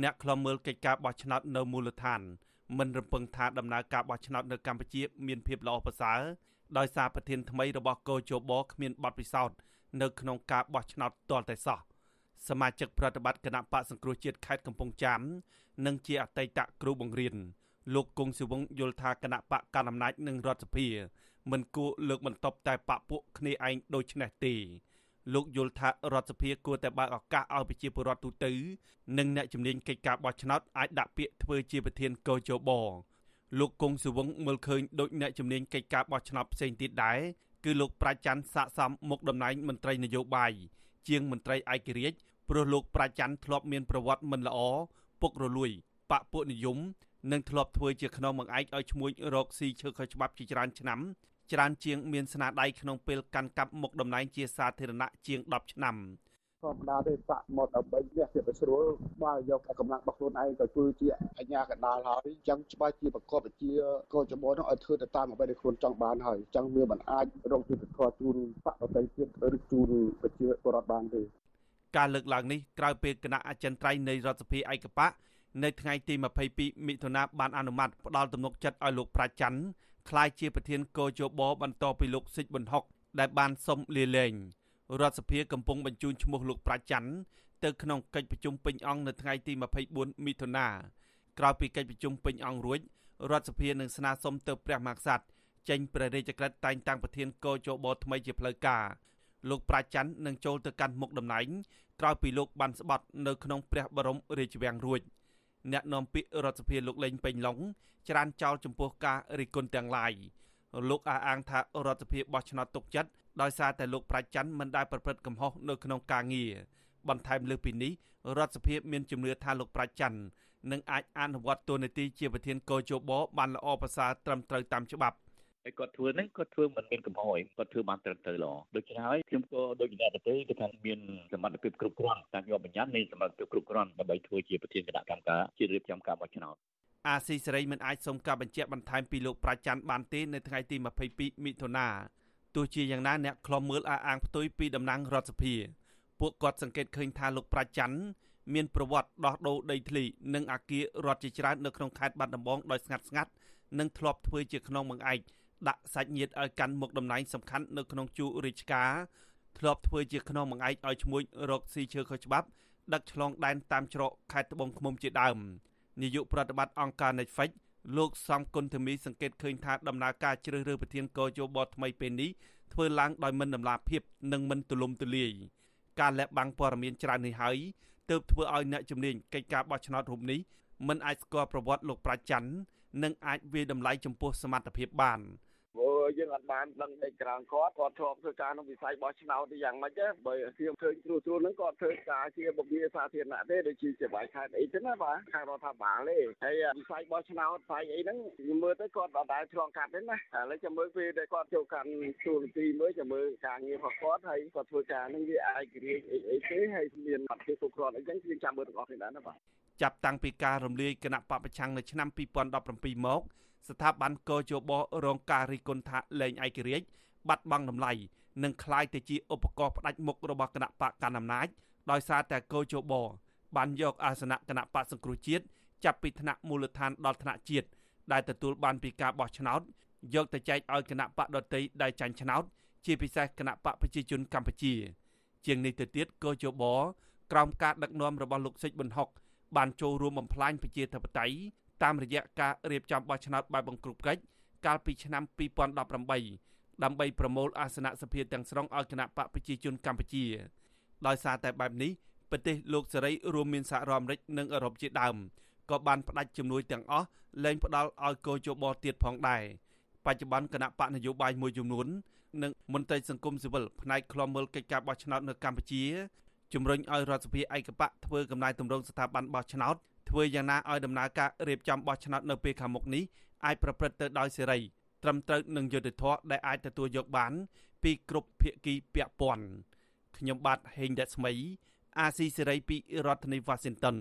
អ្នកខ្លំមើលកិច្ចការបោះឆ្នោតនៅមូលដ្ឋានមិនរំពឹងថាដំណើរការបោះឆ្នោតនៅកម្ពុជាមានភាពល្អប្រសើរដោយសារប្រធានថ្មីរបស់កោជបគ្មានបទពិសោធន៍នៅក្នុងការបោះឆ្នោតទាល់តែសោះសមាជិកប្រតិបត្តិគណៈបកសង្គ្រោះជាតិខេត្តកំពង់ចាមនិងជាអតីតគ្រូបង្រៀនលោកគង់សិវងយល់ថាគណៈបកកណ្ដាលអំណាចនិងរដ្ឋសភាមិនគួរលើកបន្ទប់តែបពពួកគ្នាឯងដូចនេះទេ លោកយល់ថារដ្ឋសភាគួរតែបើកឱកាសឲ្យប្រជាពលរដ្ឋទូទៅនិងអ្នកជំនាញកិច្ចការបោះឆ្នោតអាចដាក់ពាក្យធ្វើជាប្រធានកោជបលោកគង់សុវងមើលឃើញដូចអ្នកជំនាញកិច្ចការបោះឆ្នោតផ្សេងទៀតដែរគឺលោកប្រាជ្ញស័កសមមុខតំណែងមន្ត្រីនយោបាយជាងមន្ត្រីឯករាជ្យព្រោះលោកប្រាជ្ញធ្លាប់មានប្រវត្តិមិនល្អពុករលួយបពពួកនិយមនិងធ្លាប់ធ្វើជាខ្នងបង្អែកឲ្យឈ្មួញរកស៊ីឈើខុសច្បាប់ជាច្រើនឆ្នាំ ច្រើនជាងមានស្នាដៃក្នុងពេលកាន់កាប់មុខតំណែងជាសាធារណៈជាង10ឆ្នាំធម្មតាទេបាក់មកដើម្បីលះជាប្រស្រួលបើយកកម្លាំងរបស់ខ្លួនឯងទៅធ្វើជាអញ្ញាកណ្ដាលហើយអញ្ចឹងច្បាស់ជាប្រកបជាកោចបោនោះឲ្យធ្វើទៅតាមអ្វីដែលខ្លួនចង់បានហើយអញ្ចឹងវាមិនអាចរកយុទ្ធធម៌ជូនបកដទៃទៀតឬជូនប្រជាពលរដ្ឋបានទេការលើកឡើងនេះក្រោយពេលគណៈអចិន្ត្រៃយ៍នៃរដ្ឋសភាឯកបកនៅថ្ងៃទី22មិថុនាបានអនុម័តផ្ដាល់ទំនុកចិត្តឲ្យលោកប្រាច័ន្ទ ក្លាយជាប្រធានកោជបបន្តពីលោកសិចប៊ុនហុកដែលបានសុំលាលែងរដ្ឋសភាកំពុងបញ្ជូនឈ្មោះលោកប្រាច័ន្ទទៅក្នុងកិច្ចប្រជុំពេញអង្គនៅថ្ងៃទី24មិថុនាក្រោយពីកិច្ចប្រជុំពេញអង្គរួចរដ្ឋសភានឹងស្នើសុំទៅព្រះមហាក្សត្រចេញព្រះរាជក្រឹត្យតែងតាំងប្រធានកោជបថ្មីជាផ្លូវការលោកប្រាច័ន្ទនឹងចូលទៅកាន់មុខតំណែងក្រោយពីលោកបានស្បត់នៅក្នុងព្រះបរមរាជវាំងរួច អ្នកនាំពាក្យរដ្ឋសភាលោកលេងពេញឡុងច្រានចោលចំពោះការរិះគន់ទាំងឡាយលោកអះអាងថារដ្ឋសភាបោះឆ្នោតទុកចិត្តដោយសារតែលោកប្រាជ្ញមិនដែលប្រព្រឹត្តកំហុសនៅក្នុងការងារបន្ថែមលើពីនេះរដ្ឋសភាមានជំនឿថាលោកប្រាជ្ញនឹងអាចអនុវត្តតួនាទីជាប្រធានកោជបបានល្អប្រសើរត្រឹមត្រូវតាមច្បាប់ ហើយគាត់ធ្វើហ្នឹងគាត់ធ្វើមិនមានកំហុសអីគាត់ធ្វើបានត្រឹមត្រូវល្អដូច្នេះហើយខ្ញុំក៏ដូចអ្នកទៅទេគឺថាមានសមត្ថភាពគ្រប់គ្រាន់តាមយកបញ្ញត្តិនៃសមត្ថភាពគ្រប់គ្រាន់ដើម្បីធ្វើជាប្រធានគណៈកម្មការជារៀបចំការបោះឆ្នោតអាស៊ីសេរីមិនអាចសុំការបញ្ជាក់បន្ថែមពីលោកប្រាជ្ញបានទេនៅថ្ងៃទី22មិថុនាទោះជាយ៉ាងណាអ្នកខ្លំមើលអះអាងផ្ទុយពីតំណាងរដ្ឋសភាពួកគាត់សង្កេតឃើញថាលោកប្រាជ្ញមានប្រវត្តិដោះដូរដីធ្លីនិងអាគាររដ្ឋជាច្រើននៅក្នុងខេត្តបាត់ដំបងដោយស្ងាត់ស្ងាត់និងធ្លាប់ធ្វើជាខ្នងបង្អែក ដាក់សាច់ញាតិឲ្យកាន់មុខតំណែងសំខាន់នៅក្នុងជួររាជការធ្លាប់ធ្វើជាខ្នងបង្អែកឲ្យឈ្មួញរកស៊ីឈើខុសច្បាប់ដឹកឆ្លងដែនតាមច្រកខេត្តត្បូងឃ្មុំជាដើមនាយកប្រតិបត្តិអង្គការ Netflix លោកសំគុណធមីសង្កេតឃើញថាដំណើរការជ្រើសរើសប្រធានកោជបថ្មីពេលនេះធ្វើឡើងដោយមិនដំណាភាពនិងមិនទូលំទូលាយការលាក់បាំងព័ត៌មានច្រើននេះហើយទើបធ្វើឲ្យអ្នកជំនាញកិច្ចការបោះឆ្នោតរូបនេះមិនអាចស្គាល់ប្រវត្តិលោកប្រាជ្ញនិងអាចវាតម្លៃចំពោះសមត្ថភាពបាន។ យើងអត់បានដឹងដេកក្រងគាត់គាត់ធ្លាប់ធ្វើការក្នុងវិស័យបោះឆ្នោតយ៉ាងម៉េចទេបើខ្ញុំឃើញគ្រូគ្រូហ្នឹងគាត់ធ្វើការជាបុគ្គលសាធារណៈទេដូចជាជាបាយខេត្តអីទៅណាបាទខាងរដ្ឋាភិបាលទេហើយវិស័យបោះឆ្នោតផ្នែកអីហ្នឹងខ្ញុំមើលទៅគាត់អត់ដែលឆ្លងកាត់ទេណាឥឡូវចាំមើលពេលដែលគាត់ចូលកាន់ទូរទីមើលចាំមើលការងាររបស់គាត់ហើយគាត់ធ្វើការហ្នឹងវាឯករាជ្យអីអីទេហើយមានអត់ទេគ្រប់គ្រាន់អីចឹងយើងចាំមើលទាំងអស់គ្នាដែរណាបាទចាប់តាំងពីការរំលាយគណៈបពប្រឆាំងនៅឆ្នាំ2017មក ស្ថាប័នកោជបរងការរិះគន់ថាលែងឯករាជ្យបាត់បង់តម្លៃនិងคล้ายទៅជាឧបករណ៍ផ្ដាច់មុខរបស់គណៈបកកណ្ដាលអំណាចដោយសារតែកោជបបានយកអាសនៈគណៈបកសង្គ្រោះជាតិចាប់ពីថ្នាក់មូលដ្ឋានដល់ថ្នាក់ជាតិដែលទទួលបានពីការបោះឆ្នោតយកទៅចែកឲ្យគណៈបកដតីដែលចាញ់ឆ្នោតជាពិសេសគណៈបកប្រជាជនកម្ពុជា ជាងនេះទៅទៀតកោជបក្រោមការដឹកនាំរបស់លោកសេចប៊ុនហុកបានចូលរួមបំផ្លាញប្រជាធិបតេយ្យ តាមរយៈការរៀបចំបោះឆ្នោតបែបបង្ក្រប់កិច្ចកាលពីឆ្នាំ2018ដើម្បីប្រមូលអាសនៈសភាទាំងស្រុងឲ្យគណៈបកប្រជាជនកម្ពុជាដោយសារតែបែបនេះប្រទេសលោកសេរីរួមមានសហរដ្ឋអាមេរិកនិងអឺរ៉ុបជាដើមក៏បានផ្ដាច់ជំនួយទាំងអស់លែងផ្ដាល់ឲ្យកោជបទៀតផងដែរបច្ចុប្បន្នគណៈបកនយោបាយមួយចំនួននិងមន្ត្រីសង្គមស៊ីវិលផ្នែកខ្លំមើលកិច្ចការបោះឆ្នោតនៅកម្ពុជាជំរុញឲ្យរដ្ឋសភាឯកបកធ្វើកំណែទម្រង់ស្ថាប័នបោះឆ្នោត ធ្វើយ៉ាងណាឲ្យដំណើរការរៀបចំបោះឆ្នោតនៅពេលខាងមុខនេះអាចប្រព្រឹត្តទៅដោយសេរីត្រឹមត្រូវនឹងយុត្តិធម៌ដែលអាចទទួលយកបាន ពីគ្រប់ភាគីពាក់ព័ន្ធខ្ញុំបាទហេងរស្មី អាស៊ីសេរីពីរដ្ឋធានី Washington